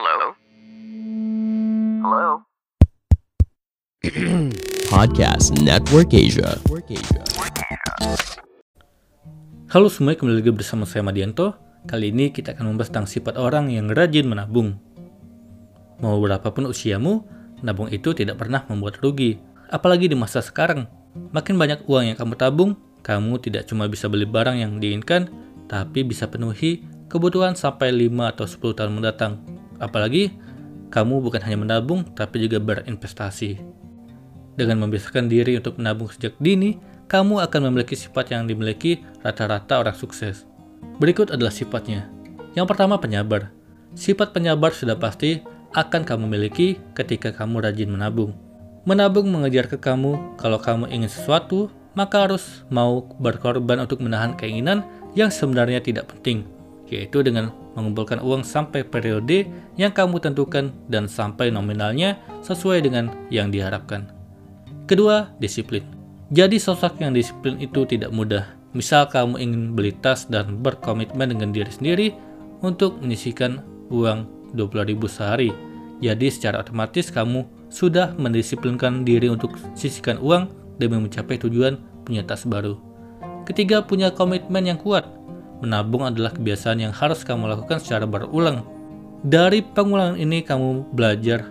Hello? Hello? Podcast Network Asia. Halo semua, kembali lagi bersama saya Madianto. Kali ini kita akan membahas tentang sifat orang yang rajin menabung. Mau berapapun usiamu, menabung itu tidak pernah membuat rugi. Apalagi di masa sekarang. Makin banyak uang yang kamu tabung, kamu tidak cuma bisa beli barang yang diinginkan, tapi bisa penuhi kebutuhan sampai 5 atau 10 tahun mendatang. Apalagi, kamu bukan hanya menabung, tapi juga berinvestasi. Dengan membiasakan diri untuk menabung sejak dini, kamu akan memiliki sifat yang dimiliki rata-rata orang sukses. Berikut adalah sifatnya. Yang pertama, penyabar. Sifat penyabar sudah pasti akan kamu miliki ketika kamu rajin menabung. Menabung mengejar ke kamu, kalau kamu ingin sesuatu, maka harus mau berkorban untuk menahan keinginan yang sebenarnya tidak penting, yaitu dengan mengumpulkan uang sampai periode yang kamu tentukan dan sampai nominalnya sesuai dengan yang diharapkan. Kedua, disiplin. Jadi sosok yang disiplin itu tidak mudah. Misal kamu ingin beli tas dan berkomitmen dengan diri sendiri untuk menyisihkan uang 20.000 sehari. Jadi secara otomatis kamu sudah mendisiplinkan diri untuk sisihkan uang demi mencapai tujuan punya tas baru. Ketiga, punya komitmen yang kuat. Menabung adalah kebiasaan yang harus kamu lakukan secara berulang. Dari pengulangan ini kamu belajar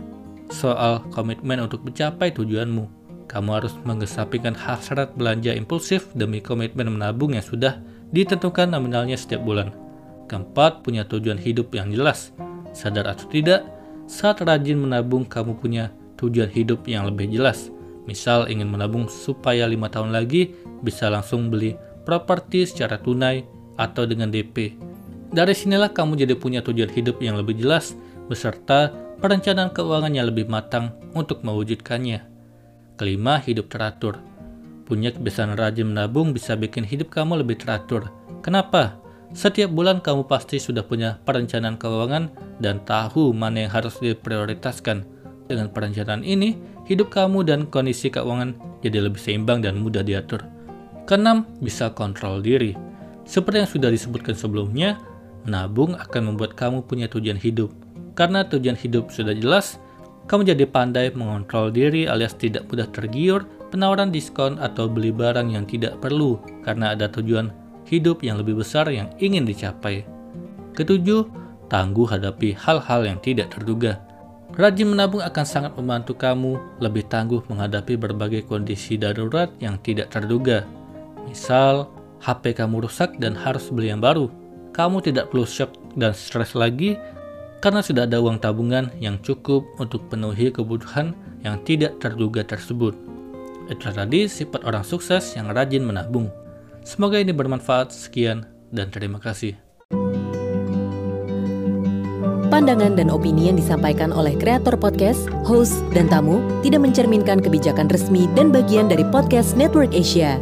soal komitmen untuk mencapai tujuanmu kamu harus mengesampingkan hasrat belanja impulsif demi komitmen menabung yang sudah ditentukan nominalnya setiap bulan. Keempat, punya tujuan hidup yang jelas. Sadar atau tidak, saat rajin menabung kamu punya tujuan hidup yang lebih jelas. Misal ingin menabung supaya lima tahun lagi bisa langsung beli properti secara tunai atau dengan DP. Dari sinilah kamu jadi punya tujuan hidup yang lebih jelas beserta perencanaan keuangan yang lebih matang untuk mewujudkannya. Kelima, hidup teratur. Punya kebiasaan rajin menabung bisa bikin hidup kamu lebih teratur. Kenapa? Setiap bulan kamu pasti sudah punya perencanaan keuangan dan tahu mana yang harus diprioritaskan. Dengan perencanaan ini, hidup kamu dan kondisi keuangan jadi lebih seimbang dan mudah diatur. Keenam, bisa kontrol diri. Seperti yang sudah disebutkan sebelumnya, menabung akan membuat kamu punya tujuan hidup. Karena tujuan hidup sudah jelas, kamu jadi pandai mengontrol diri alias tidak mudah tergiur penawaran diskon atau beli barang yang tidak perlu karena ada tujuan hidup yang lebih besar yang ingin dicapai. Ketujuh, tangguh hadapi hal-hal yang tidak terduga. Rajin menabung akan sangat membantu kamu lebih tangguh menghadapi berbagai kondisi darurat yang tidak terduga. Misal, HP kamu rusak dan harus beli yang baru. Kamu tidak perlu shock dan stres lagi karena sudah ada uang tabungan yang cukup untuk penuhi kebutuhan yang tidak terduga tersebut. Itulah tadi sifat orang sukses yang rajin menabung. Semoga ini bermanfaat. Sekian dan terima kasih. Pandangan dan opini yang disampaikan oleh kreator podcast, host, dan tamu tidak mencerminkan kebijakan resmi dan bagian dari podcast Network Asia.